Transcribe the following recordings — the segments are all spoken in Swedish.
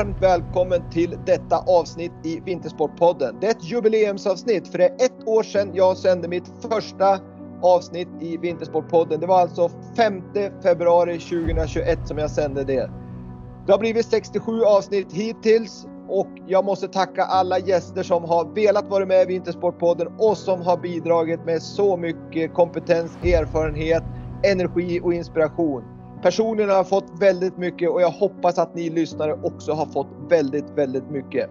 varmt välkommen till detta avsnitt i Vintersportpodden. Det är ett jubileumsavsnitt för det är ett år sedan jag sände mitt första avsnitt i Vintersportpodden. Det var alltså 5 februari 2021 som jag sände det. Det har blivit 67 avsnitt hittills och jag måste tacka alla gäster som har velat vara med i Vintersportpodden och som har bidragit med så mycket kompetens, erfarenhet, energi och inspiration. Personligen har jag fått väldigt mycket och jag hoppas att ni lyssnare också har fått väldigt, väldigt mycket.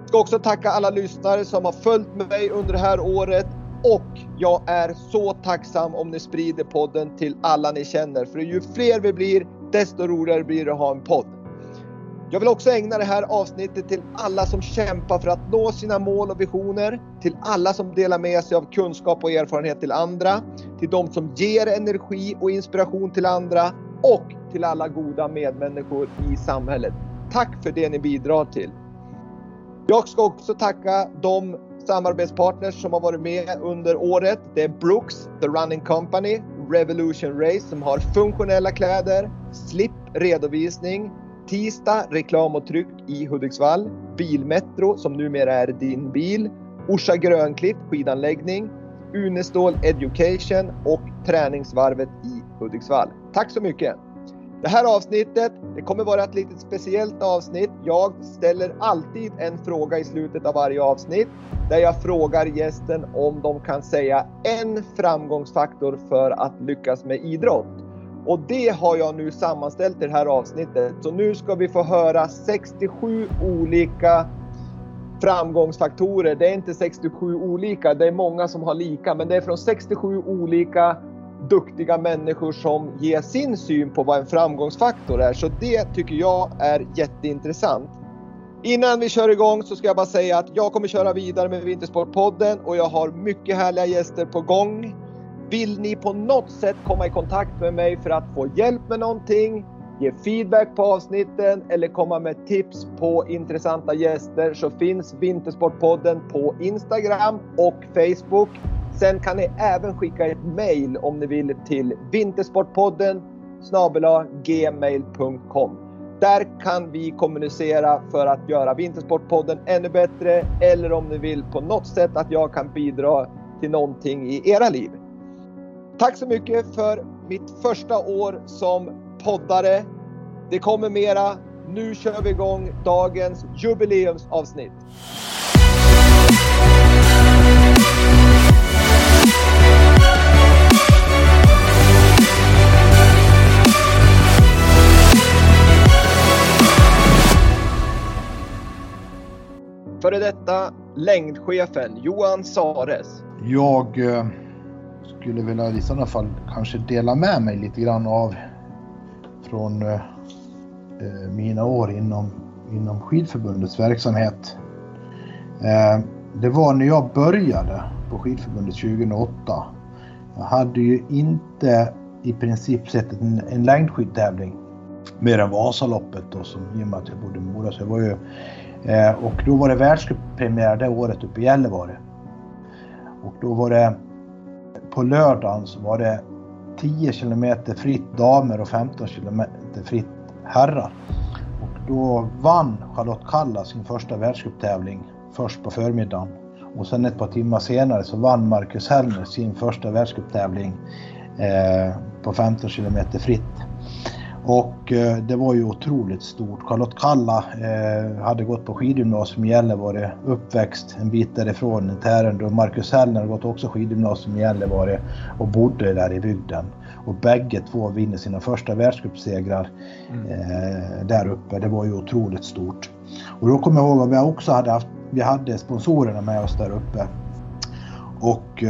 Jag ska också tacka alla lyssnare som har följt mig under det här året och jag är så tacksam om ni sprider podden till alla ni känner. För ju fler vi blir, desto roligare blir det att ha en podd. Jag vill också ägna det här avsnittet till alla som kämpar för att nå sina mål och visioner. Till alla som delar med sig av kunskap och erfarenhet till andra. Till de som ger energi och inspiration till andra. Och till alla goda medmänniskor i samhället. Tack för det ni bidrar till. Jag ska också tacka de samarbetspartners som har varit med under året. Det är Brooks, The Running Company, Revolution Race som har funktionella kläder, slip redovisning, Tisdag reklam och tryck i Hudiksvall. Bilmetro som numera är din bil. Orsa Grönklitt skidanläggning. Unestål Education och Träningsvarvet i Hudiksvall. Tack så mycket! Det här avsnittet, det kommer vara ett litet speciellt avsnitt. Jag ställer alltid en fråga i slutet av varje avsnitt där jag frågar gästen om de kan säga en framgångsfaktor för att lyckas med idrott. Och det har jag nu sammanställt i det här avsnittet. Så nu ska vi få höra 67 olika framgångsfaktorer. Det är inte 67 olika, det är många som har lika, men det är från 67 olika duktiga människor som ger sin syn på vad en framgångsfaktor är. Så det tycker jag är jätteintressant. Innan vi kör igång så ska jag bara säga att jag kommer köra vidare med Vintersportpodden och jag har mycket härliga gäster på gång. Vill ni på något sätt komma i kontakt med mig för att få hjälp med någonting, ge feedback på avsnitten eller komma med tips på intressanta gäster så finns Vintersportpodden på Instagram och Facebook. Sen kan ni även skicka ett mail om ni vill till vintersportpodden gmail.com. Där kan vi kommunicera för att göra Vintersportpodden ännu bättre eller om ni vill på något sätt att jag kan bidra till någonting i era liv. Tack så mycket för mitt första år som poddare. Det kommer mera. Nu kör vi igång dagens jubileumsavsnitt. Före detta längdchefen Johan Sares. Jag eh, skulle vilja i sådana fall kanske dela med mig lite grann av från eh, eh, mina år inom, inom skidförbundets verksamhet. Eh, det var när jag började på skidförbundet 2008. Jag hade ju inte i princip sett en, en längdskidtävling mer än Vasaloppet då, som, i och med att jag bodde i Mora. Så jag var ju, eh, och då var det världscuppremiär det året uppe i Gällivare. Och då var det på lördagen så var det 10 kilometer fritt damer och 15 kilometer fritt herrar. Och då vann Charlotte Kalla sin första världscuptävling först på förmiddagen. Och sen ett par timmar senare så vann Marcus Hellner sin första världscuptävling eh, på 15 kilometer fritt. Och eh, det var ju otroligt stort. Charlotte Kalla eh, hade gått på skidgymnasium i Gällivare, uppväxt en bit därifrån i Tärendö. Marcus Hellner har gått också skidgymnasium i Gällivare och bodde där i bygden. Och bägge två vinner sina första världscupsegrar mm. eh, där uppe. Det var ju otroligt stort. Och då kommer jag ihåg att vi också hade haft, vi hade sponsorerna med oss där uppe. Och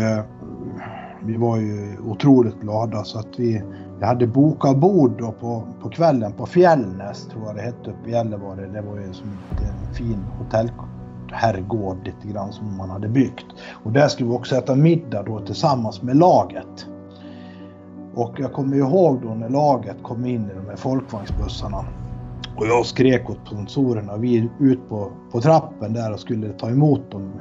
vi var ju otroligt glada så att vi jag hade bokat bord då på, på kvällen på Fjällnäs, tror jag det hette, uppe i Gällivare. Det var ju som en fin hotellherrgård lite grann som man hade byggt. Och där skulle vi också äta middag då tillsammans med laget. Och jag kommer ihåg då när laget kom in i de här folkvagnsbussarna. Och jag skrek åt sponsorerna och vi ut på, på trappen där och skulle ta emot dem.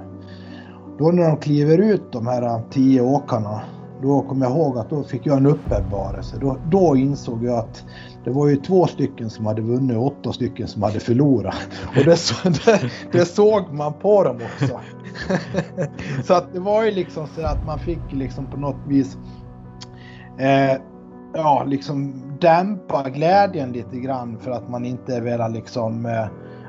Då när de kliver ut de här tio åkarna då kommer jag ihåg att då fick jag en uppenbarelse. Då, då insåg jag att det var ju två stycken som hade vunnit och åtta stycken som hade förlorat. Och det, så, det, det såg man på dem också. så att det var ju liksom så att man fick liksom på något vis eh, ja, liksom dämpa glädjen lite grann för att man inte velat liksom eh,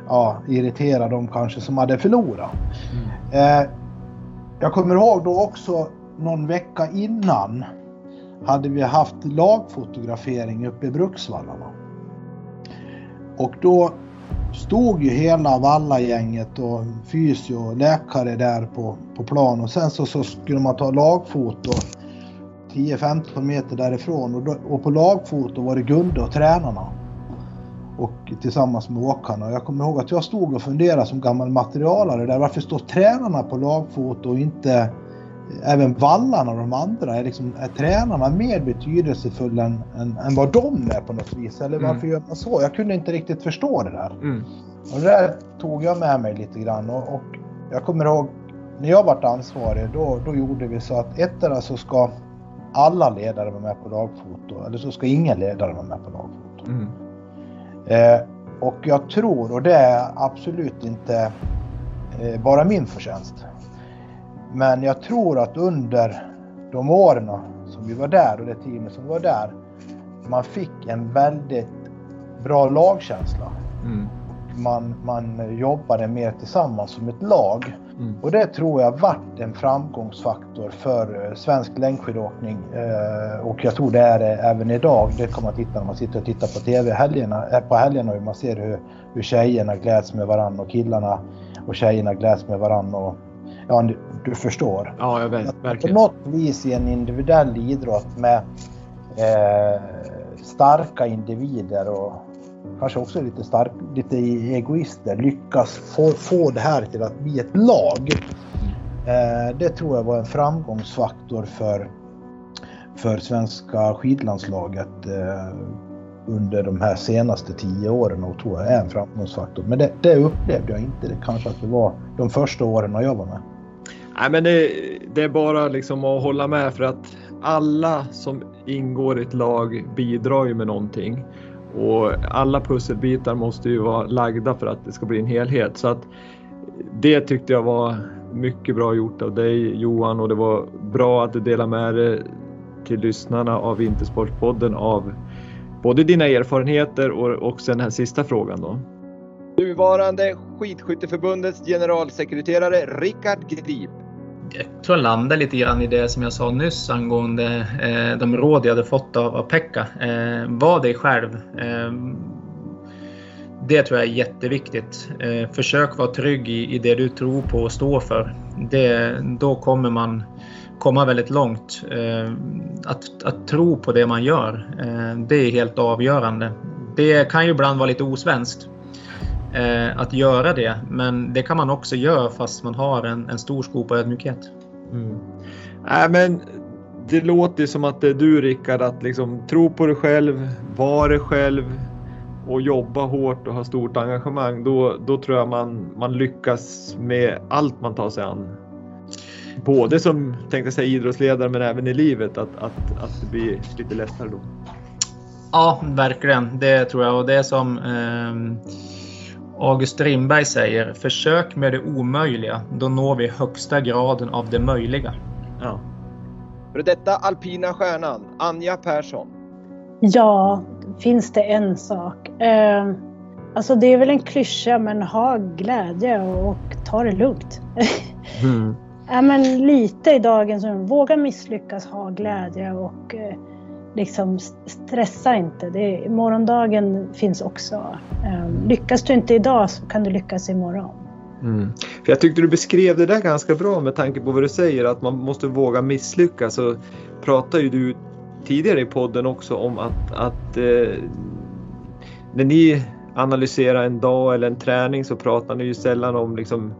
ja, irritera dem kanske som hade förlorat. Mm. Eh, jag kommer ihåg då också någon vecka innan hade vi haft lagfotografering uppe i Bruksvallarna. Och då stod ju hela vallagänget och fysio och läkare där på, på plan och sen så, så skulle man ta lagfoto 10-15 meter därifrån och, då, och på lagfoto var det Gunde och tränarna. Och tillsammans med åkarna. Jag kommer ihåg att jag stod och funderade som gammal materialare där. Varför står tränarna på lagfoto och inte även vallarna och de andra? Är, liksom, är tränarna mer betydelsefulla än, än, än, vad de är på något vis? Eller varför mm. gör man så? Jag kunde inte riktigt förstå det där. Mm. Och det där tog jag med mig lite grann. Och, och jag kommer ihåg när jag vart ansvarig då, då gjorde vi så att ettdera så ska alla ledare vara med på lagfoto eller så ska ingen ledare vara med på lagfoto. Mm. Eh, och jag tror, och det är absolut inte eh, bara min förtjänst, men jag tror att under de åren som vi var där och det teamet som var där, man fick en väldigt bra lagkänsla. Mm. Man, man jobbade mer tillsammans som ett lag. Mm. Och det tror jag varit en framgångsfaktor för eh, svensk längdskidåkning. Eh, och jag tror det är det även idag. Det kommer man titta när man sitter och tittar på TV helgerna, eh, på helgerna och man ser hur, hur tjejerna gläds med varandra och killarna och tjejerna gläds med varandra. Och, ja, du förstår. Ja, jag vet, verkligen. På något vis i en individuell idrott med eh, starka individer och kanske också lite, stark, lite egoister lyckas få, få det här till att bli ett lag. Eh, det tror jag var en framgångsfaktor för, för svenska skidlandslaget eh, under de här senaste tio åren och tror jag är en framgångsfaktor. Men det, det upplevde jag inte det kanske att det var de första åren när jag var med. Nej, men det, det, är bara liksom att hålla med för att alla som ingår i ett lag bidrar ju med någonting. Och alla pusselbitar måste ju vara lagda för att det ska bli en helhet. Så att det tyckte jag var mycket bra gjort av dig Johan och det var bra att du delade med dig till lyssnarna av Vintersportpodden av både dina erfarenheter och också den här sista frågan då. Nuvarande Skidskytteförbundets generalsekreterare Rickard Grip jag tror jag landar lite grann i det som jag sa nyss angående eh, de råd jag hade fått av, av Pekka. Eh, var dig själv. Eh, det tror jag är jätteviktigt. Eh, försök vara trygg i, i det du tror på och står för. Det, då kommer man komma väldigt långt. Eh, att, att tro på det man gör, eh, det är helt avgörande. Det kan ju ibland vara lite osvenskt eh, att göra det. Men det kan man också göra fast man har en, en stor skopa ödmjukhet. Mm. Äh, men det låter som att det är du Rickard, att liksom tro på dig själv, vara dig själv och jobba hårt och ha stort engagemang. Då, då tror jag man, man lyckas med allt man tar sig an. Både som tänkte säga idrottsledare men även i livet, att, att, att det blir lite lättare då. Ja, verkligen. Det tror jag. Och det är som eh, August Strindberg säger “Försök med det omöjliga, då når vi högsta graden av det möjliga”. Ja. För detta alpina stjärnan, Anja Persson. Ja, finns det en sak. Eh, alltså det är väl en klyscha, men ha glädje och ta det lugnt. Mm. ja, men lite i dagens våga misslyckas, ha glädje och eh, liksom stressa inte. Det, morgondagen finns också. Ehm, lyckas du inte idag så kan du lyckas imorgon. Mm. För jag tyckte du beskrev det där ganska bra med tanke på vad du säger att man måste våga misslyckas. Så pratar ju du tidigare i podden också om att, att eh, när ni analyserar en dag eller en träning så pratar ni ju sällan om liksom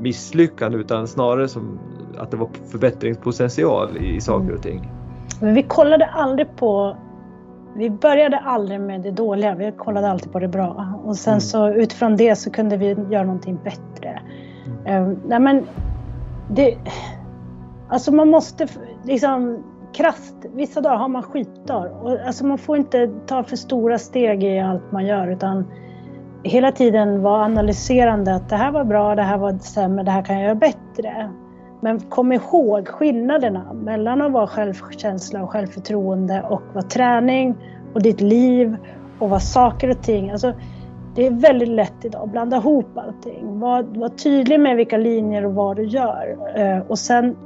misslyckande utan snarare som att det var förbättringspotential i saker och ting. Men vi kollade aldrig på vi började aldrig med det dåliga, vi kollade alltid på det bra. Och sen mm. så utifrån det så kunde vi göra någonting bättre. Mm. Um, nej men det, alltså man måste liksom krasst, vissa dagar har man skitdagar. Och, alltså man får inte ta för stora steg i allt man gör utan hela tiden vara analyserande att det här var bra, det här var sämre, det här kan jag göra bättre. Men kom ihåg skillnaderna mellan att vara självkänsla och självförtroende och vad träning och ditt liv och vad saker och ting. Alltså, det är väldigt lätt idag att blanda ihop allting. Var, var tydlig med vilka linjer och vad du gör. Eh, och sen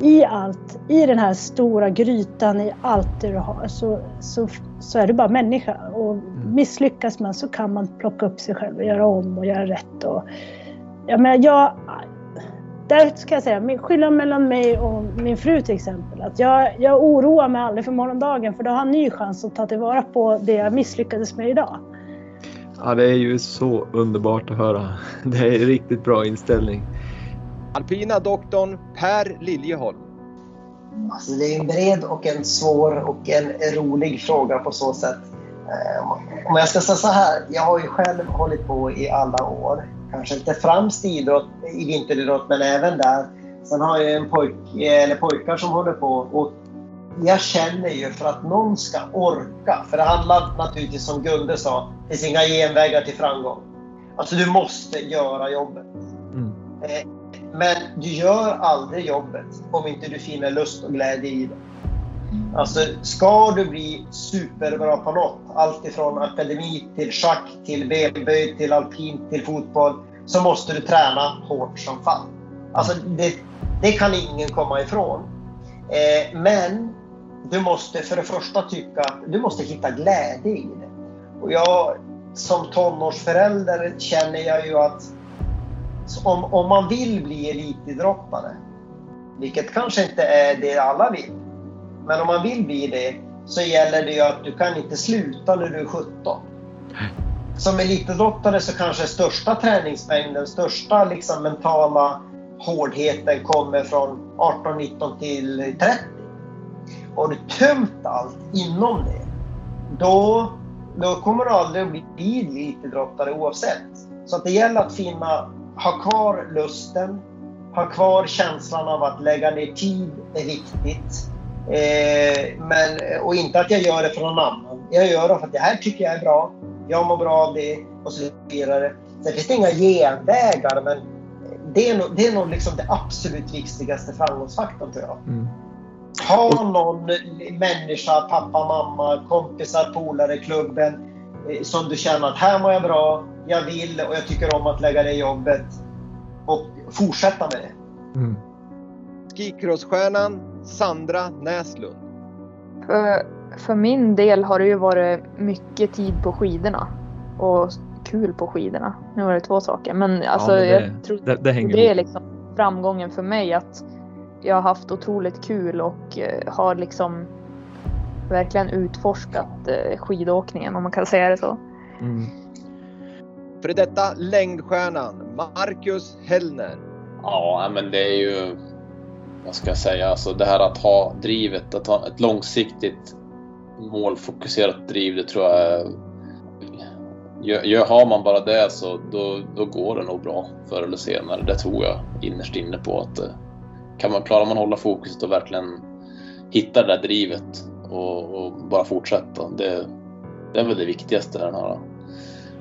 i allt, i den här stora grytan, i allt det du har, så, så, så är du bara människa. Och mm. misslyckas man så kan man plocka upp sig själv och göra om och göra rätt. Och, jag menar, jag, där ska jag säga, skillnaden mellan mig och min fru till exempel. Att jag, jag oroar mig aldrig för morgondagen för då har jag en ny chans att ta tillvara på det jag misslyckades med idag. Ja, det är ju så underbart att höra. Det är en riktigt bra inställning. Alpina doktorn Per Liljeholm. Alltså det är en bred och en svår och en rolig fråga på så sätt. Eh, om jag ska säga så här, jag har ju själv hållit på i alla år. Kanske inte främst idrott, i vinteridrott, men även där. Sen har jag en pojk, eller pojkar som håller på och jag känner ju för att någon ska orka, för det handlar naturligtvis som Gunde sa, det finns inga genvägar till framgång. Alltså du måste göra jobbet. Mm. Eh, men du gör aldrig jobbet om inte du finner lust och glädje i det. Alltså, ska du bli superbra på något, allt ifrån akademi till schack, till benböj, till alpint, till fotboll, så måste du träna hårt som fan. Alltså, det, det kan ingen komma ifrån. Eh, men du måste för det första tycka att du måste hitta glädje i det. Och jag som tonårsförälder känner jag ju att om, om man vill bli elitidrottare, vilket kanske inte är det alla vill, men om man vill bli det så gäller det ju att du kan inte sluta när du är 17. Som elitidrottare så kanske största träningsmängden, största liksom mentala hårdheten kommer från 18, 19 till 30. Har du tömt allt inom det, då, då kommer du aldrig att bli elitidrottare oavsett. Så att det gäller att finna ha kvar lusten, ha kvar känslan av att lägga ner tid är viktigt. Eh, men, och inte att jag gör det för någon annan. Jag gör det för att det här tycker jag är bra. Jag mår bra av det och så vidare. Sen finns det inga genvägar men det är nog, det är nog liksom det absolut viktigaste framgångsfaktorn tror jag. Mm. Ha någon människa, pappa, mamma, kompisar, polare, klubben eh, som du känner att här mår jag bra, jag vill och jag tycker om att lägga det jobbet och fortsätta med det. Mm. Skicrossstjärnan Sandra Näslund. För, för min del har det ju varit mycket tid på skidorna och kul på skidorna. Nu var det två saker, men alltså ja, men det, jag tror det, det, det är liksom framgången för mig att jag har haft otroligt kul och uh, har liksom verkligen utforskat uh, skidåkningen om man kan säga det så. Mm. Före detta längdstjärnan Marcus Hellner. Ja, men det är ju, vad ska jag säga, alltså det här att ha drivet, att ha ett långsiktigt målfokuserat driv, det tror jag Gör, har man bara det så då, då går det nog bra förr eller senare. Det tror jag innerst inne på att eh, kan man, klarar man hålla fokuset och verkligen hitta det där drivet och, och bara fortsätta. Det, det är väl det viktigaste den här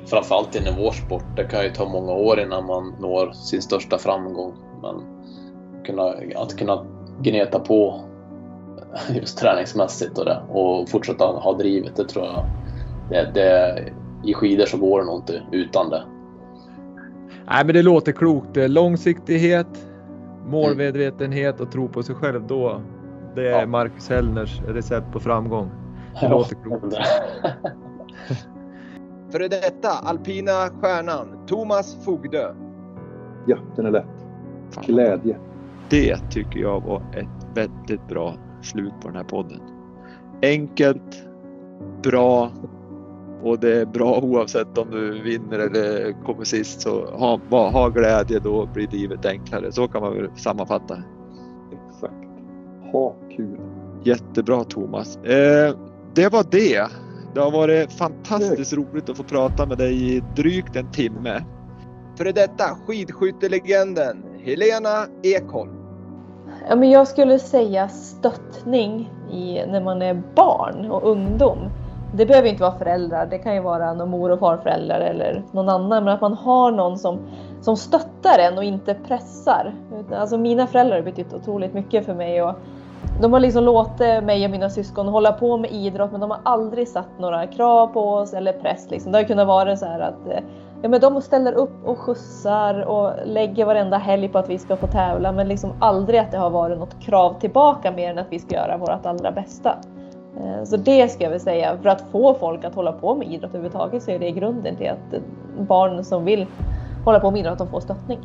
framförallt inom vår sport. Det kan ju ta många år innan man når sin största framgång. Men kunna, att kunna gneta på just träningsmässigt och det och fortsätta ha drivet, det tror jag. Det, det, I skidor så går det nog inte utan det. Nej, men det låter klokt. Långsiktighet, målmedvetenhet och tro på sig själv. Då, det är ja. Marcus Hellners recept på framgång. Det ja. låter klokt. Före detta alpina stjärnan Thomas Fogdö. Ja, den är lätt. Glädje. Det tycker jag var ett väldigt bra slut på den här podden. Enkelt, bra och det är bra oavsett om du vinner eller kommer sist. Så ha, ha glädje, då blir livet enklare. Så kan man väl sammanfatta. Exakt. Ha kul. Jättebra Thomas. Eh, det var det. Det har varit fantastiskt roligt att få prata med dig i drygt en timme. Före detta skidskyttelegenden Helena Ekholm. Ja, men jag skulle säga stöttning i, när man är barn och ungdom. Det behöver inte vara föräldrar, det kan ju vara någon mor och farföräldrar eller någon annan. Men att man har någon som, som stöttar en och inte pressar. Alltså mina föräldrar har betytt otroligt mycket för mig. Och de har liksom låtit mig och mina syskon hålla på med idrott men de har aldrig satt några krav på oss eller press. Liksom. Det har kunnat vara så här att eh, ja, men de ställer upp och skjutsar och lägger varenda helg på att vi ska få tävla men liksom aldrig att det har varit något krav tillbaka mer än att vi ska göra vårt allra bästa. Eh, så det ska jag väl säga, för att få folk att hålla på med idrott överhuvudtaget så är det grunden till att barn som vill hålla på med idrott, de får stöttning.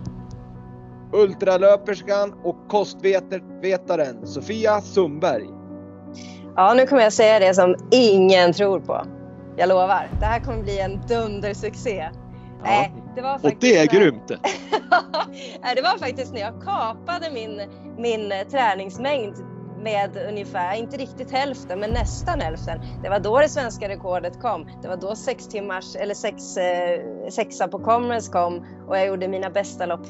Ultralöperskan och kostvetaren Sofia Sundberg. Ja, nu kommer jag säga det som ingen tror på. Jag lovar. Det här kommer bli en dundersuccé. Nej, det var faktiskt och det är grymt! det var faktiskt när jag kapade min, min träningsmängd med ungefär, inte riktigt hälften, men nästan hälften. Det var då det svenska rekordet kom. Det var då sex timmars, eller sex, eh, sexa på Commerce kom och jag gjorde mina bästa lopp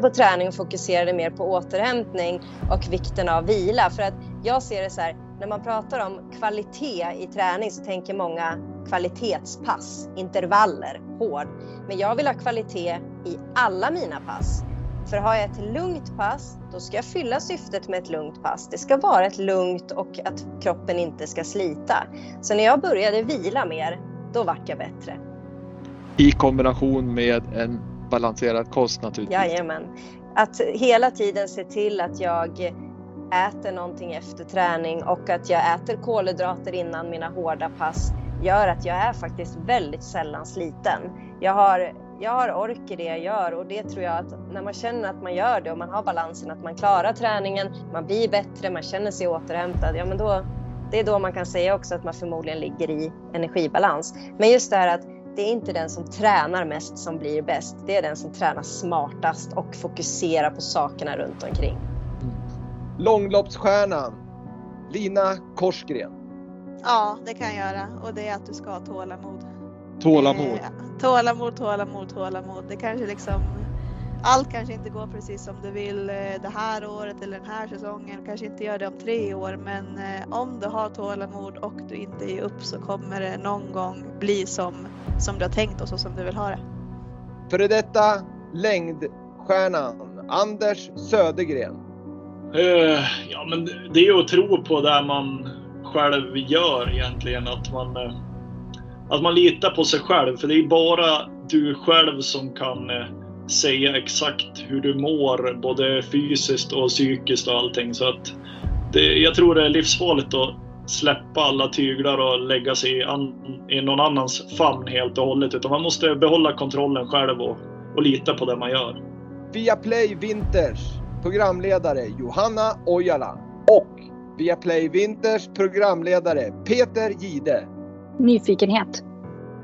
på träning och fokuserade mer på återhämtning och vikten av vila. För att jag ser det så här, när man pratar om kvalitet i träning så tänker många kvalitetspass, intervaller, hård. Men jag vill ha kvalitet i alla mina pass. För har jag ett lugnt pass, då ska jag fylla syftet med ett lugnt pass. Det ska vara ett lugnt och att kroppen inte ska slita. Så när jag började vila mer, då vart jag bättre. I kombination med en balanserad kost naturligtvis. Jajamän. Att hela tiden se till att jag äter någonting efter träning och att jag äter kolhydrater innan mina hårda pass gör att jag är faktiskt väldigt sällan sliten. Jag har, jag har ork i det jag gör och det tror jag att när man känner att man gör det och man har balansen att man klarar träningen, man blir bättre, man känner sig återhämtad, ja men då, det är då man kan säga också att man förmodligen ligger i energibalans. Men just det här att det är inte den som tränar mest som blir bäst. Det är den som tränar smartast och fokuserar på sakerna runt omkring. Långloppsstjärnan Lina Korsgren. Ja, det kan jag göra och det är att du ska ha tålamod. Tålamod? Eh, tålamod, tålamod, tålamod. Det kanske liksom allt kanske inte går precis som du vill eh, det här året eller den här säsongen. Kanske inte gör det om tre år, men eh, om du har tålamod och du inte ger upp så kommer det någon gång bli som, som du har tänkt och så som du vill ha det. Före detta längdstjärnan Anders Södergren. Uh, ja, men det är ju att tro på det man själv gör egentligen. Att man, uh, att man litar på sig själv. För det är bara du själv som kan uh, säga exakt hur du mår, både fysiskt och psykiskt och allting. Så att det, jag tror det är livsfarligt att släppa alla tyglar och lägga sig i, an, i någon annans famn helt och hållet. Utan man måste behålla kontrollen själv och, och lita på det man gör. Viaplay Vinters programledare Johanna Ojala och Viaplay Winters programledare Peter Gide. Nyfikenhet.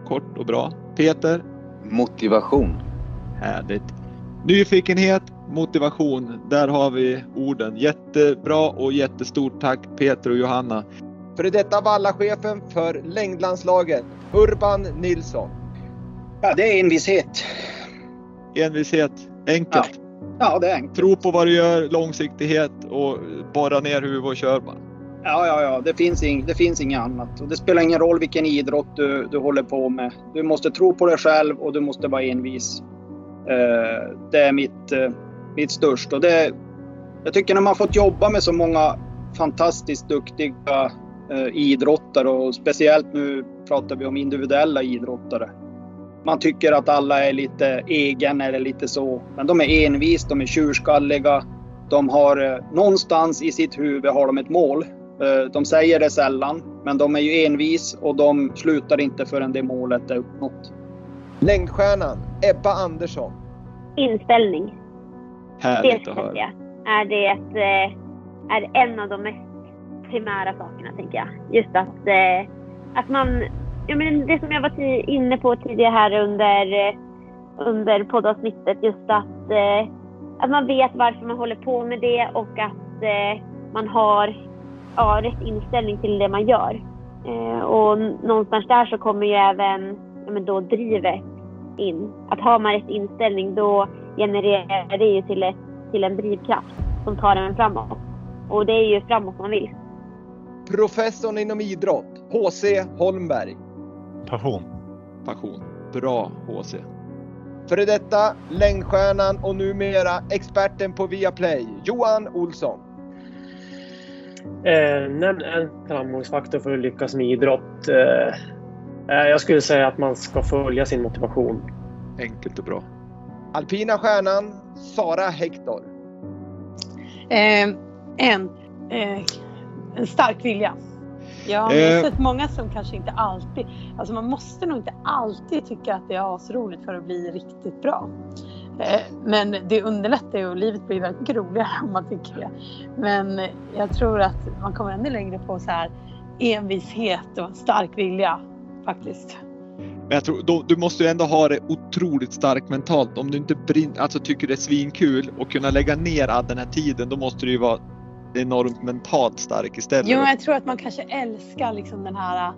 Kort och bra. Peter? Motivation. Härligt. Nyfikenhet, motivation. Där har vi orden. Jättebra och jättestort tack Peter och Johanna. För detta vallachefen för längdlandslaget, Urban Nilsson. Ja, det är envishet. Envishet. Enkelt. Ja. Ja, det är enkelt. Tro på vad du gör, långsiktighet och borra ner huvudet och kör bara. Ja, ja, ja. Det finns, ing, det finns inget annat. Och det spelar ingen roll vilken idrott du, du håller på med. Du måste tro på dig själv och du måste vara envis. Eh, det är mitt, eh, mitt största. Det, jag tycker när man fått jobba med så många fantastiskt duktiga eh, idrottare och speciellt nu pratar vi om individuella idrottare. Man tycker att alla är lite egen eller lite så. Men de är envis, de är tjurskalliga. De har någonstans i sitt huvud har de ett mål. De säger det sällan, men de är ju envis och de slutar inte förrän det målet är uppnått. Längdstjärnan Ebba Andersson. Inställning. Härligt att höra. Är det ett, eh, är en av de mest primära sakerna, tänker jag. Just att, eh, att man... Ja, men det som jag var inne på tidigare här under, eh, under poddavsnittet, just att, eh, att man vet varför man håller på med det och att eh, man har ja, rätt inställning till det man gör. Och någonstans där så kommer ju även ja, men då drivet in. Att har man rätt inställning då genererar det ju till, ett, till en drivkraft. som tar en framåt. Och det är ju framåt man vill. Professorn inom idrott, HC Holmberg. Passion. Passion. Bra HC. Före detta längdstjärnan och numera experten på Viaplay, Johan Olsson. Eh, nämn en framgångsfaktor för att lyckas med idrott. Eh, eh, jag skulle säga att man ska följa sin motivation. Enkelt och bra. Alpina stjärnan, Sara Hector. Eh, en, eh, en stark vilja. Jag har eh. sett många som kanske inte alltid, alltså man måste nog inte alltid tycka att det är asroligt för att bli riktigt bra. Eh, men det underlättar ju och livet blir väldigt mycket roligare om man tycker det. Men jag tror att man kommer ännu längre på så här envishet och stark vilja faktiskt. Men jag tror, då, du måste ju ändå ha det otroligt starkt mentalt. Om du inte brin, alltså tycker det är svinkul och kunna lägga ner all den här tiden, då måste du ju vara enormt mentalt stark istället. Jo, jag tror att man kanske älskar liksom den här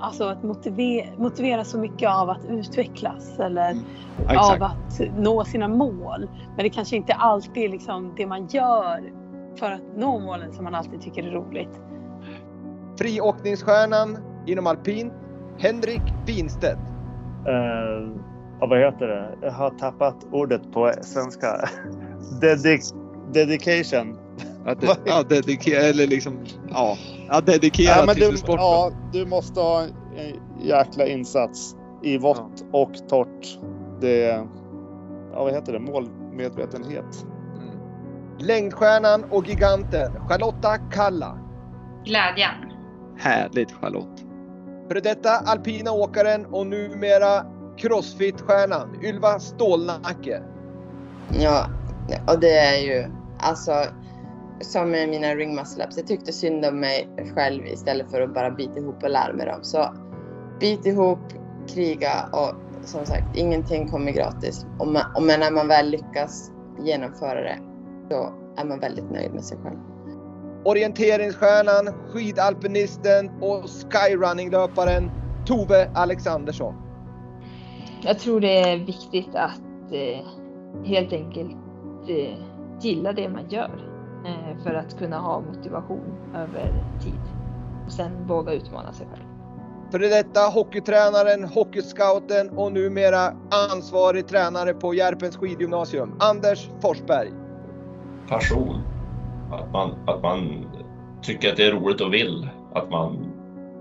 Alltså att motivera, motivera så mycket av att utvecklas eller mm. av att nå sina mål. Men det kanske inte alltid är liksom det man gör för att nå målen som man alltid tycker är roligt. Friåkningsstjärnan inom alpint, Henrik Winstedt. Uh, ja, vad heter det? Jag har tappat ordet på svenska. Dedic dedication. Ja, de, ja dedikera, eller liksom, ja, ja dedikera ja, till du, sporten. Ja, du måste ha en jäkla insats i vått ja. och torrt. Det, ja vad heter det, målmedvetenhet. Mm. Längdstjärnan och giganten Charlotta Kalla. Glädjen. Härligt Charlotte. För detta alpina åkaren och numera crossfit-stjärnan Ylva Stålnacke. Ja, och det är ju alltså som med mina ring muscle ups. Jag tyckte synd om mig själv istället för att bara bita ihop och lära mig dem. Så bit ihop, kriga och som sagt, ingenting kommer gratis. Och, man, och när man väl lyckas genomföra det, så är man väldigt nöjd med sig själv. Orienteringsstjärnan, skidalpinisten och skyrunninglöparen Tove Alexandersson. Jag tror det är viktigt att eh, helt enkelt eh, gilla det man gör. Eh, för att kunna ha motivation över tid. Och sen våga utmana sig själv. Före detta hockeytränaren, hockeyscouten och numera ansvarig tränare på Järpens skidgymnasium, Anders Forsberg. Passion. Att man, att man tycker att det är roligt och vill. Att man,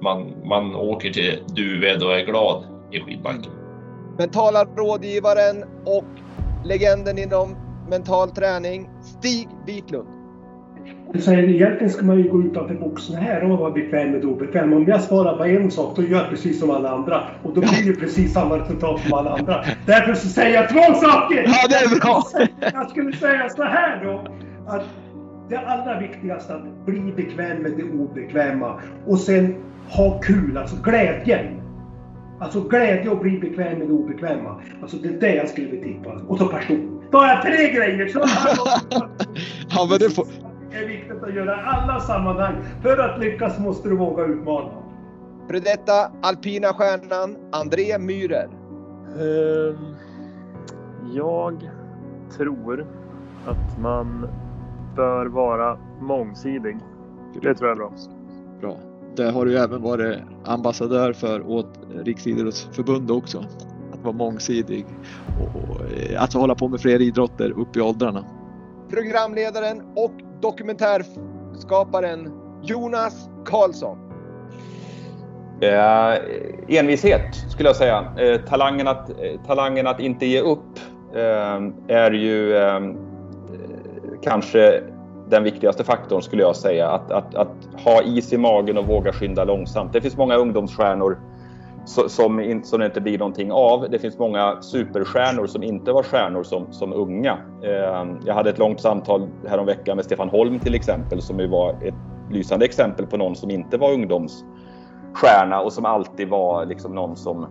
man, man åker till Duved och är glad i skidbacken. Mentala rådgivaren och legenden inom mental träning, Stig Wiklund. Så egentligen ska man ju gå utanför boxen här och vara bekväm med det obekväma. Om jag svarar på en sak, då gör jag precis som alla andra. Och då blir det precis samma resultat som alla andra. Därför så säger jag två saker! Ja, det är bra! Jag skulle säga så här då. Att det allra viktigaste är att bli bekväm med det obekväma. Och sen ha kul, alltså glädjen. Alltså glädje och bli bekväm med det obekväma. Alltså det är det jag skulle betippa. Och så passion. Då har jag tre grejer! Så ja, men det får är viktigt att göra i alla sammanhang. För att lyckas måste du våga utmana. För detta alpina stjärnan André Myhrer. Uh, jag tror att man bör vara mångsidig. Det tror jag är bra. Bra. Det har du även varit ambassadör för åt Riksidrottsförbundet också. Att vara mångsidig och, och eh, att hålla på med fler idrotter upp i åldrarna. Programledaren och dokumentärskaparen Jonas Karlsson? Eh, envishet skulle jag säga. Eh, talangen, att, eh, talangen att inte ge upp eh, är ju eh, kanske den viktigaste faktorn skulle jag säga. Att, att, att ha is i magen och våga skynda långsamt. Det finns många ungdomsstjärnor som, som det inte blir någonting av. Det finns många superstjärnor som inte var stjärnor som, som unga. Ehm, jag hade ett långt samtal häromveckan med Stefan Holm till exempel som ju var ett lysande exempel på någon som inte var ungdomsstjärna och som alltid var liksom någon som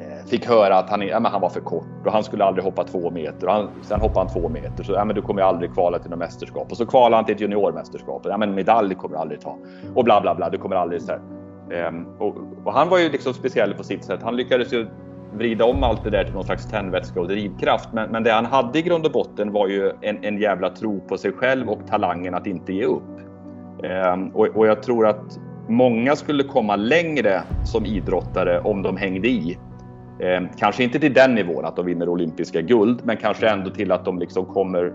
eh, fick höra att han, ja, han var för kort och han skulle aldrig hoppa två meter. Och han, sen hoppade han två meter. Så ja, men du kommer aldrig kvala till något mästerskap. Och så kvalade han till ett juniormästerskap. Ja, men medalj kommer du aldrig ta. Och bla bla bla. Du kommer aldrig så här. Ehm, och, och, han var ju liksom speciell på sitt sätt. Han lyckades ju vrida om allt det där till någon slags tändvätska och drivkraft. Men, men det han hade i grund och botten var ju en, en jävla tro på sig själv och talangen att inte ge upp. Ehm, och, och jag tror att många skulle komma längre som idrottare om de hängde i. Ehm, kanske inte till den nivån att de vinner olympiska guld, men kanske ändå till att de liksom kommer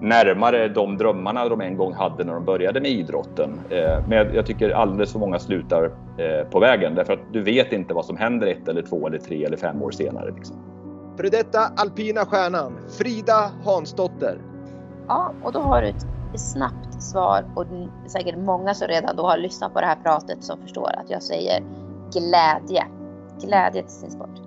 närmare de drömmarna de en gång hade när de började med idrotten. Eh, men jag tycker alldeles för många slutar eh, på vägen därför att du vet inte vad som händer ett eller två eller tre eller fem år senare. Liksom. För detta alpina stjärnan, Frida Hansdotter. Ja, och då har du ett snabbt svar och säkert många som redan då har lyssnat på det här pratet som förstår att jag säger glädje. Glädje till sin sport.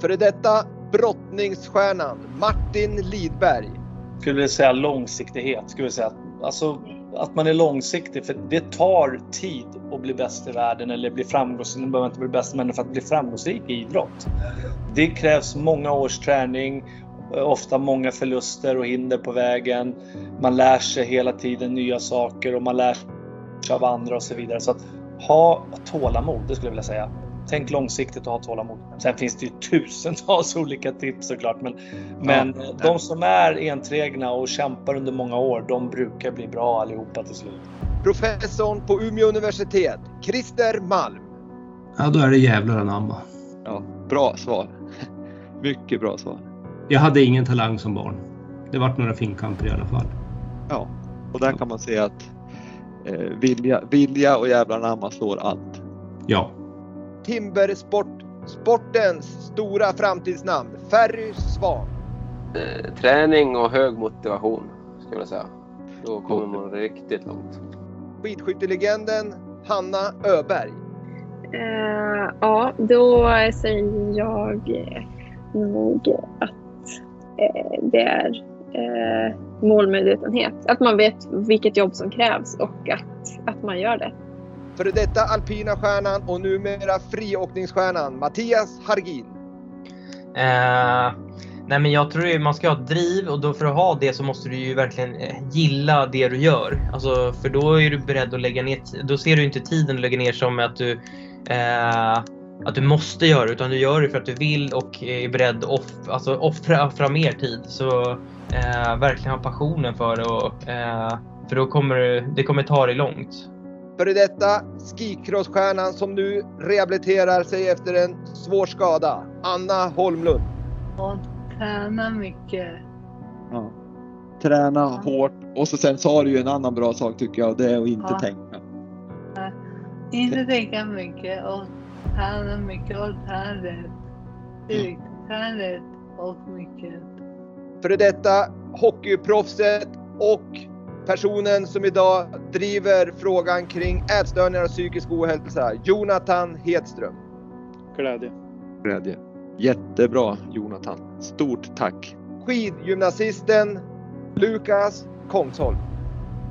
För detta brottningsstjärnan Martin Lidberg. Skulle vilja säga långsiktighet. Skulle säga att, alltså, att man är långsiktig för det tar tid att bli bäst i världen eller bli framgångsrik. Man behöver inte bli bäst men för att bli framgångsrik i idrott. Det krävs många års träning ofta många förluster och hinder på vägen. Man lär sig hela tiden nya saker och man lär sig av andra och så vidare. Så att ha tålamod, det skulle jag vilja säga. Tänk långsiktigt och ha tålamod. Sen finns det ju tusentals olika tips såklart. Men, men ja. de som är enträgna och kämpar under många år, de brukar bli bra allihopa till slut. Professorn på Umeå universitet, Christer Malm. Ja, då är det jävlar anamma. Ja, bra svar. Mycket bra svar. Jag hade ingen talang som barn. Det vart några finkamper i alla fall. Ja, och där kan man säga att eh, vilja, vilja och jävlar anamma slår allt. Ja. Timbersport, sportens stora framtidsnamn, Ferry Svan. Eh, träning och hög motivation, skulle jag säga. Då kommer man riktigt långt. Skidskyttelegenden Hanna Öberg. Uh, ja, då säger jag nog att Eh, det är eh, målmedvetenhet. Att man vet vilket jobb som krävs och att, att man gör det. För detta alpina stjärnan och numera friåkningsstjärnan Mattias Hargin. Eh, nej men jag tror man ska ha driv och då för att ha det så måste du ju verkligen eh, gilla det du gör. Alltså, för då är du beredd att lägga ner, då ser du inte tiden att lägga ner som att du eh, att du måste göra utan du gör det för att du vill och är beredd att off, alltså offra, offra mer tid. Så eh, verkligen ha passionen för det och, eh, för då kommer det kommer ta dig långt. Före detta skicrossstjärnan som nu rehabiliterar sig efter en svår skada, Anna Holmlund. Och träna mycket. Ja. Träna ja. hårt och så sen sa du ju en annan bra sak tycker jag, det är att inte ja. tänka. Inte tänka mycket och träna mycket och träna rätt. Träna rätt och mycket. Före detta hockeyproffset och personen som idag driver frågan kring ätstörningar och psykisk ohälsa, Jonathan Hedström. Glädje. Glädje. Jättebra Jonathan. Stort tack. Skidgymnasisten Lukas Kongsholm.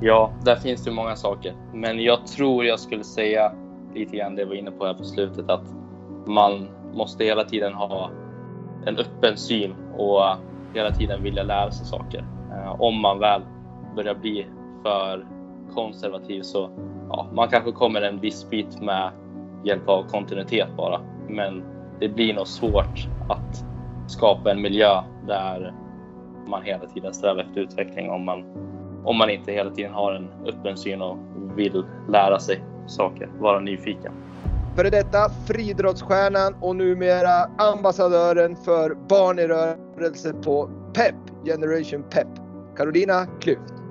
Ja, där finns det många saker. Men jag tror jag skulle säga lite grann det vi var inne på här på slutet att man måste hela tiden ha en öppen syn och hela tiden vilja lära sig saker. Eh, om man väl börjar bli för konservativ så ja, man kanske kommer en viss bit med hjälp av kontinuitet bara. Men det blir nog svårt att skapa en miljö där man hela tiden strävar efter utveckling om man, om man inte hela tiden har en öppen syn och vill lära sig saker, vara nyfiken. Före detta friidrottsstjärnan och numera ambassadören för barn i rörelse på PEP, Generation PEP, Carolina Klüft.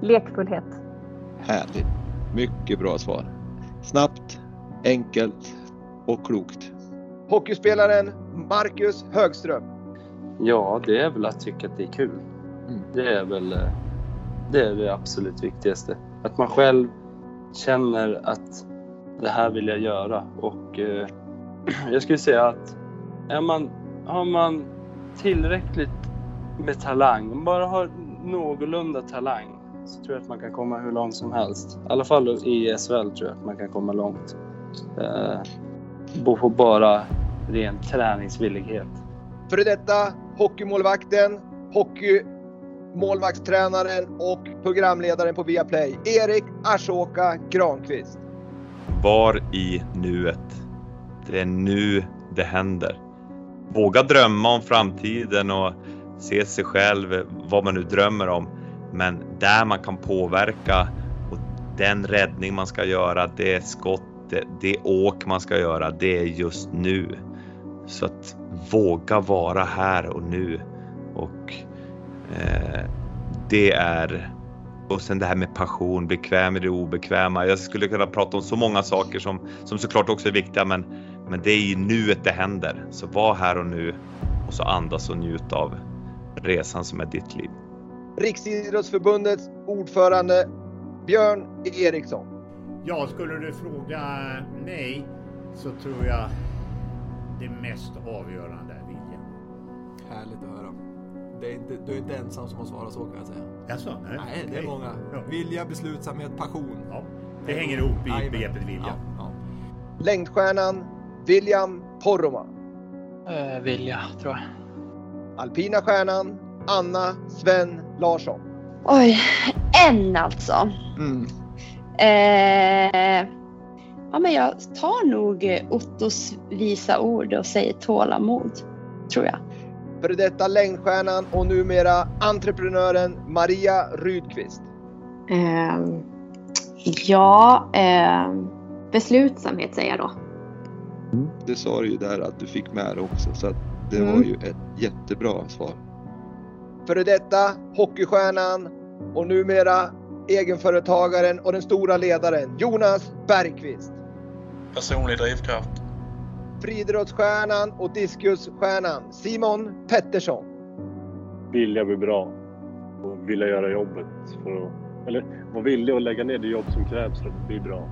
Lekfullhet. Härligt. Mycket bra svar. Snabbt, enkelt och klokt. Hockeyspelaren Marcus Högström. Ja, det är väl att tycka att det är kul. Mm. Det är väl eh, det, är det absolut viktigaste. Att man själv känner att det här vill jag göra och eh, jag skulle säga att är man, har man tillräckligt med talang, bara har någorlunda talang så tror jag att man kan komma hur långt som helst. I alla fall i SHL tror jag att man kan komma långt. Eh, på bara ren träningsvillighet. Före detta hockeymålvakten, hockey målvaktstränaren och programledaren på Viaplay, Erik Ashoka Granqvist. Var i nuet. Det är nu det händer. våga drömma om framtiden och se sig själv, vad man nu drömmer om. Men där man kan påverka och den räddning man ska göra, det skott, det, det åk man ska göra, det är just nu. Så att våga vara här och nu. Och eh, det är och sen det här med passion, bekväm i det obekväma. Jag skulle kunna prata om så många saker som, som såklart också är viktiga men, men det är i nuet det händer. Så var här och nu och så andas och njut av resan som är ditt liv. Riksidrottsförbundets ordförande Björn Eriksson. Ja, skulle du fråga mig så tror jag det mest avgörande är viljan. Härligt att höra. Det är inte, du är inte ensam som har svarat så kan jag säga. Jaså? Nej, nej det är många. Ja. Vilja, beslutsamhet, passion. Ja, det hänger ihop i Jajamän. begreppet vilja. Ja, ja. Längdstjärnan William Poromaa. Eh, vilja, tror jag. Alpina stjärnan Anna Sven Larsson. Oj, en alltså. Mm. Eh, ja, men jag tar nog eh, Ottos visa ord och säger tålamod, tror jag. Före detta längdstjärnan och numera entreprenören Maria Rydqvist. Ehm, ja, ehm, beslutsamhet säger jag då. Det sa du ju där att du fick med det också så att det Mm. var ju ett jättebra svar. Före detta hockeystjärnan och numera egenföretagaren och den stora ledaren Jonas Bergqvist. Personlig drivkraft. Friidrottsstjärnan och diskusstjärnan Simon Pettersson. vilja bli bra och vilja göra jobbet. För att, eller vara villig att lägga ner det jobb som krävs för att bli bra.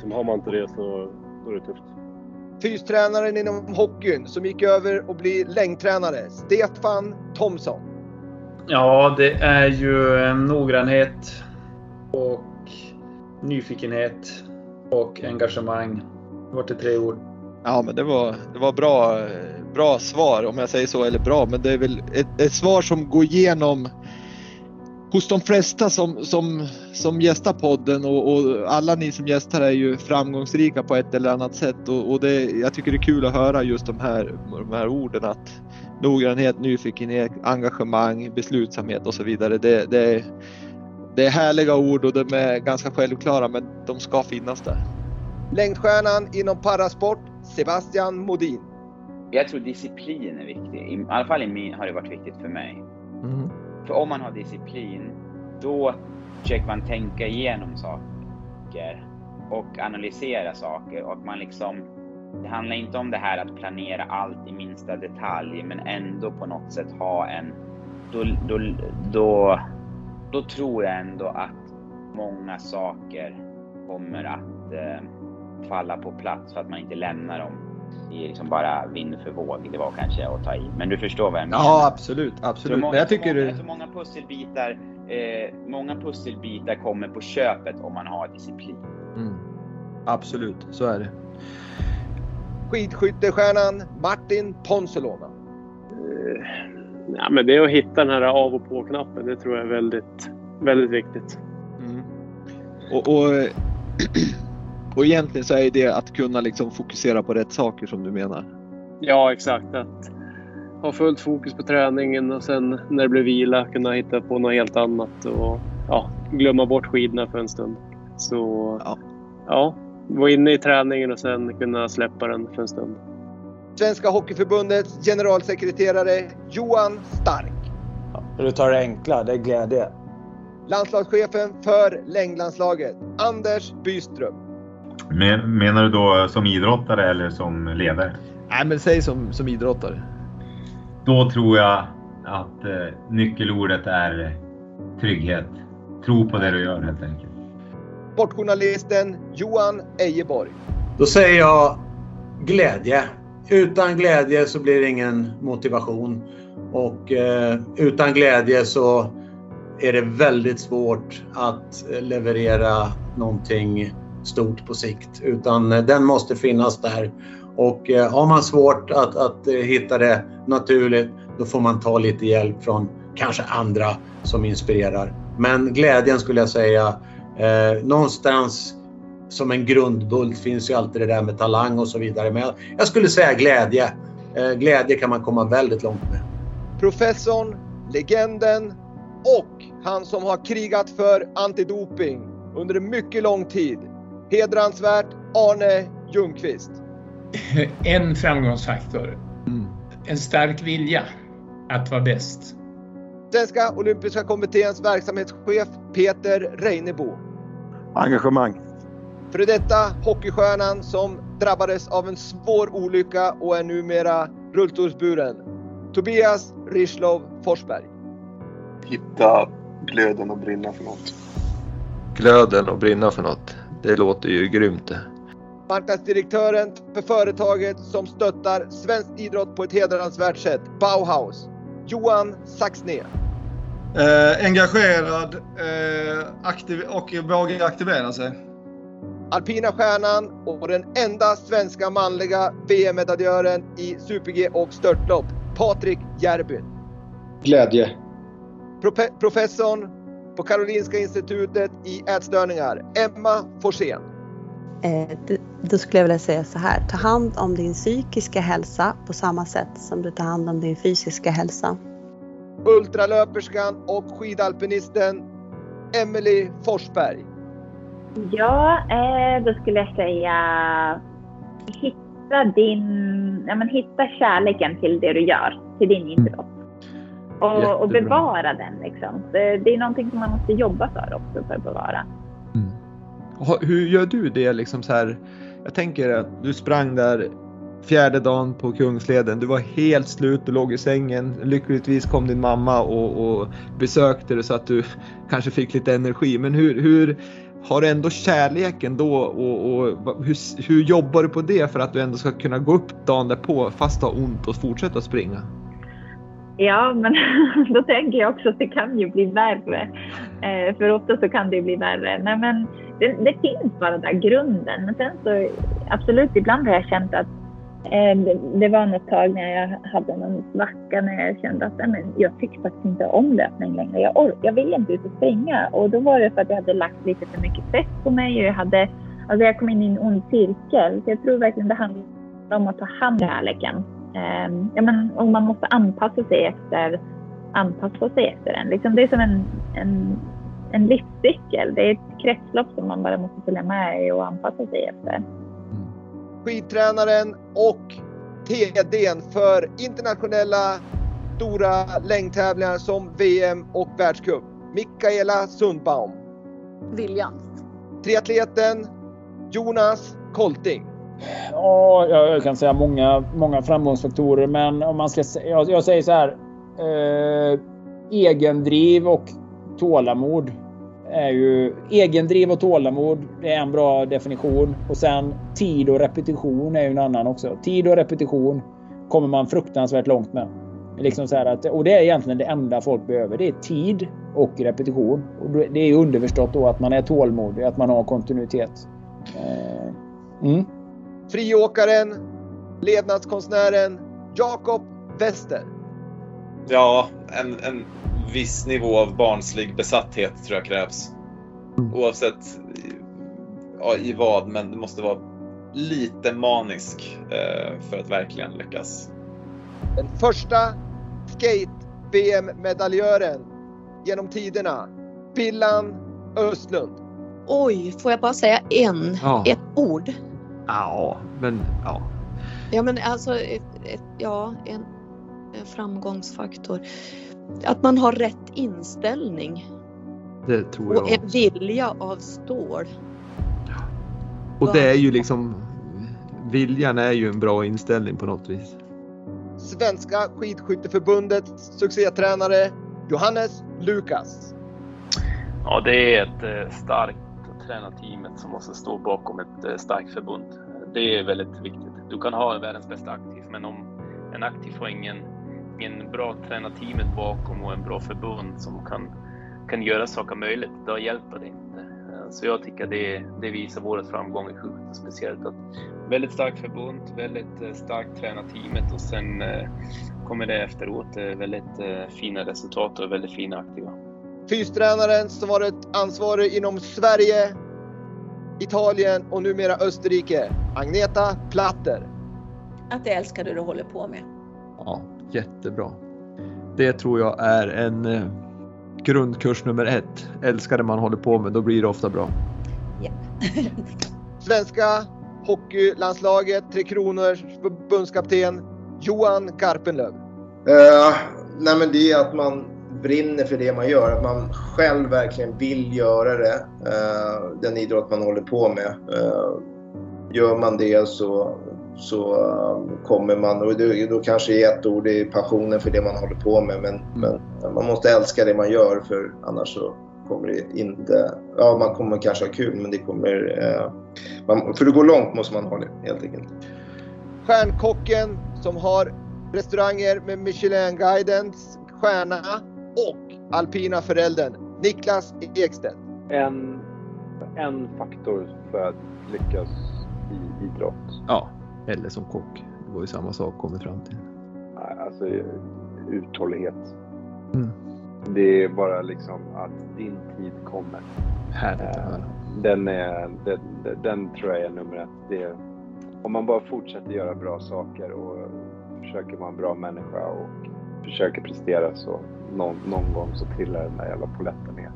Sen har man inte det så då är det tufft. Fystränaren inom hockeyn som gick över och bli längdtränare, Stefan Thomsson. Ja, det är ju noggrannhet och nyfikenhet och engagemang. Det var till tre ord. Ja men det var, det var bra, bra svar om jag säger så, eller bra, men det är väl ett, ett svar som går igenom hos de flesta som, som, som gästar podden och, och alla ni som gästar är ju framgångsrika på ett eller annat sätt och, och det, jag tycker det är kul att höra just de här, de här orden att noggrannhet, nyfikenhet, engagemang, beslutsamhet och så vidare. Det, det, är- det är härliga ord och de är ganska självklara men de ska finnas där. Längdstjärnan inom parasport, Sebastian Modin. Jag tror disciplin är viktig. I, alla fall i min, har det varit viktigt för mig. För om man har disciplin, då försöker man tänka igenom saker och analysera saker och man liksom det handlar inte om det här att planera allt i minsta detalj men ändå på något sätt ha en då, då, då, då tror jag ändå att många saker kommer att eh, falla på plats för att man inte lämnar dem i liksom bara vind för våg. Det var kanske att ta i. Men du förstår vad jag menar? Ja absolut, Så absolut. många, Men jag tycker många, det... så många pusselbitar, eh, många pusselbitar kommer på köpet om man har disciplin. Mm. Absolut, så är det. Skidskyttestjärnan Martin Ponsiluoma. Ja, men det är att hitta den här av och på-knappen. Det tror jag är väldigt, väldigt viktigt. Och, och, och egentligen så är det att kunna liksom fokusera på rätt saker som du menar. Ja, exakt. Att ha fullt fokus på träningen och sen när det blir vila kunna hitta på något helt annat och ja, glömma bort skidorna för en stund. Så ja, vara inne i träningen och sen kunna släppa den för en stund. Svenska Hockeyförbundets generalsekreterare Johan Stark. Du tar det enkla, det är glädje. Landslagschefen för längdlandslaget Anders Byström. Men, menar du då som idrottare eller som ledare? Nej men säg som, som idrottare. Då tror jag att eh, nyckelordet är trygghet. Tro på det du gör helt enkelt. Sportjournalisten Johan Ejeborg. Då säger jag glädje. Utan glädje så blir det ingen motivation. Och eh, utan glädje så är det väldigt svårt att eh, leverera någonting stort på sikt. Utan eh, den måste finnas där. Och eh, har man svårt att, att eh, hitta det naturligt, då får man ta lite hjälp från kanske andra som inspirerar. Men glädjen skulle jag säga, eh, någonstans som en grundbult finns ju alltid det där med talang och så vidare. Men jag, jag skulle säga glädje. eh, glädje kan man komma väldigt långt med. Professorn, legenden och han som har krigat för antidoping under en mycket lång tid. Hedransvärt Arne Ljungqvist. En framgångsfaktor. En stark vilja att vara bäst. Svenska Olympiska Kommitténs verksamhetschef Peter Reinebo. Engagemang. Före detta hockeystjärnan som drabbades av en svår olycka och är numera rullstolsburen. Tobias Rislov Forsberg. Hitta glöden och brinna för något. Glöden och brinna för något. Det låter ju grymt det. Marknadsdirektören för företaget som stöttar svensk idrott på ett hedransvärt sätt, Bauhaus. Johan Saxné. Eh, engagerad eh, aktiv och vågar aktivera sig. Alpina stjärnan och den enda svenska manliga VM-medaljören i super-G och störtlopp, Patrik Järbyn. Glädje. Profe professorn på Karolinska institutet i ätstörningar, Emma Forsén. Eh, då skulle jag vilja säga så här. Ta hand om din psykiska hälsa på samma sätt som du tar hand om din fysiska hälsa. Ultralöperskan och skidalpinisten Emelie Forsberg. Ja, eh, då skulle jag säga hitta din, ja, men hitta kärleken till det du gör, till din idrott. Och, och bevara den liksom. Det, det är någonting som man måste jobba för också för att bevara. Ha- Hur gör du det liksom så här? Jag tänker att du sprang där fjärde dagen på Kungsleden. Du var helt slut, du låg i sängen. Lyckligtvis kom din mamma och, och besökte dig så att du kanske fick lite energi. Men hur, hur har du ändå kärleken då och, och hur, hur jobbar du på det för att du ändå ska kunna gå upp dagen därpå fast ha ont och fortsätta springa? Ja, men då tänker jag också att det kan ju bli värre. Eh, för ofta så kan det bli värre. Nej, men det, det finns bara där grunden. Men sen så absolut, ibland har jag känt att eh, det, det var något tag när jag hade någon svacka när jag kände att nej, men jag tycker faktiskt inte om löpning längre. Jag, or- jag vill inte ut och springa. Och då var det för att jag hade lagt lite för mycket press på mig och jag hade Alltså jag kom in i en ond cirkel. Så jag tror verkligen det handlar om att ta hand om kärleken. Ehm, ja, men, och man måste anpassa sig efter, anpassa sig efter den. Liksom, det är som en, en, en livscykel. Det är ett kretslopp som man bara måste följa med i och anpassa sig efter. skidtränaren och TDn för internationella stora längdtävlingar som VM och världscup. Mikaela Sundbaum. Viljan. Triatleten Jonas Kolting. Ja, jag kan säga många, många framgångsfaktorer, men om man ska jag, jag säger så här. Eh, egendriv och tålamod är ju egendriv och tålamod. Det är en bra definition och sen tid och repetition är ju en annan också. Tid och repetition kommer man fruktansvärt långt med. Liksom så här att, och det är egentligen det enda folk behöver. Det är tid och repetition. Och det är ju underförstått då att man är tålmodig, att man har kontinuitet. Eh, mm. Friåkaren, levnadskonstnären Jakob Wester. Ja, en, en viss nivå av barnslig besatthet tror jag krävs. Oavsett i, ja, i vad, men det måste vara lite manisk eh, för att verkligen lyckas. Den första skate-VM-medaljören genom tiderna. Billan Östlund. Oj, får jag bara säga en? Ja. Ett ord? Ja, men ja. Ja, men alltså, ett, ett, ja, en, en framgångsfaktor. Att man har rätt inställning Det tror och jag. en vilja av stål. Och det är ju liksom viljan är ju en bra inställning på något vis. Svenska skidskytteförbundets succétränare Johannes Lukas. Ja, det är ett eh, starkt tränarteamet som måste stå bakom ett eh, starkt förbund. Det är väldigt viktigt. Du kan ha världens bästa aktiv, men om en aktiv får ingen, ingen bra tränarteamet bakom och en bra förbund som kan, kan göra saker möjligt, då hjälper det inte. Eh, så jag tycker det, det visar vår framgång i skjutet speciellt. Att väldigt starkt förbund, väldigt eh, starkt tränarteamet och sen kommer det efteråt väldigt fina resultat och väldigt fina aktiva. Fystränaren som varit ansvarig inom Sverige, Italien och numera Österrike. Agneta Platter. att du älskar det du håller på med. Ja, jättebra. Det tror jag är en eh, grundkurs nummer ett. Älskar det man håller på med, då blir det ofta bra. Ja. Svenska hockeylandslaget, Tre Kronors förbundskapten Johan Garpenlöv. Eh, nej men det är att man brinner för det man gör. Att man själv verkligen vill göra det. Eh, den idrott man håller på med. Eh, gör man det så, så uh, kommer man, och då, kanske är ett ord, det är passionen för det man håller på med. Men, men man måste älska det man gör för annars så kommer det inte, ja man kommer kanske ha kul men det kommer, eh, man, för att gå långt måste man ha det helt enkelt. Stjärnkocken som har restauranger med Michelin-guidens stjärna och alpina föräldern Niklas Ekstedt. En, en faktor för att lyckas i idrott. Ja, eller som kock. Det var ju samma sak kommit fram till. Alltså uthållighet. Mm. Det är bara liksom att din tid kommer. Härligt att höra. Den, är, den, den tror jag är nummer ett. Det, om man bara fortsätter göra bra saker och försöker vara en bra människa och försöker prestera så någon, någon gång så trillar den där jävla poletten ner.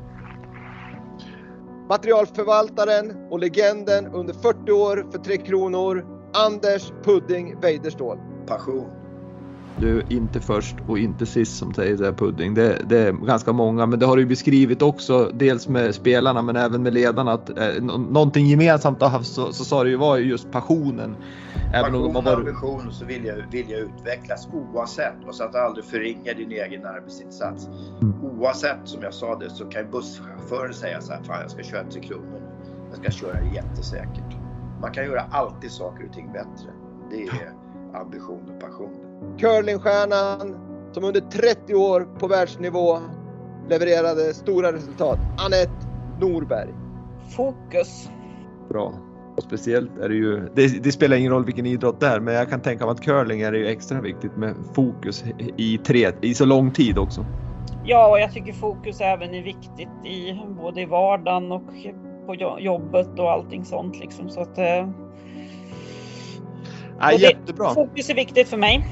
Materialförvaltaren och legenden under 40 år för Tre Kronor, Anders Pudding Weiderståhl. Passion. Du, inte först och inte sist som säger det Pudding. Det, det, är ganska många, men det har du beskrivit också, dels med spelarna men även med ledarna. Att eh, någonting gemensamt har haft så, så sa du ju var just passionen. Även Passion och ambition så vill jag, vill jag utvecklas oavsett och så att du aldrig förringar din egen arbetsinsats. Mm. Oavsett som jag sa det så kan busschauffören säga så här, fan jag ska köra till kronor Jag ska köra jättesäkert. Man kan göra alltid saker och ting bättre. Det är ambition och passion. Curlingstjärnan som under 30 år på världsnivå levererade stora resultat. Anette Norberg. Fokus. Bra. Och speciellt är det ju, det, det, spelar ingen roll vilken idrott det är, men jag kan tänka mig att curling är det ju extra viktigt med fokus i, tre, i så lång tid också. Ja, och jag tycker fokus även är viktigt i både i vardagen och på jobbet och allting sånt liksom. Så att, eh, Ja, jättebra. Fokus är viktigt för mig.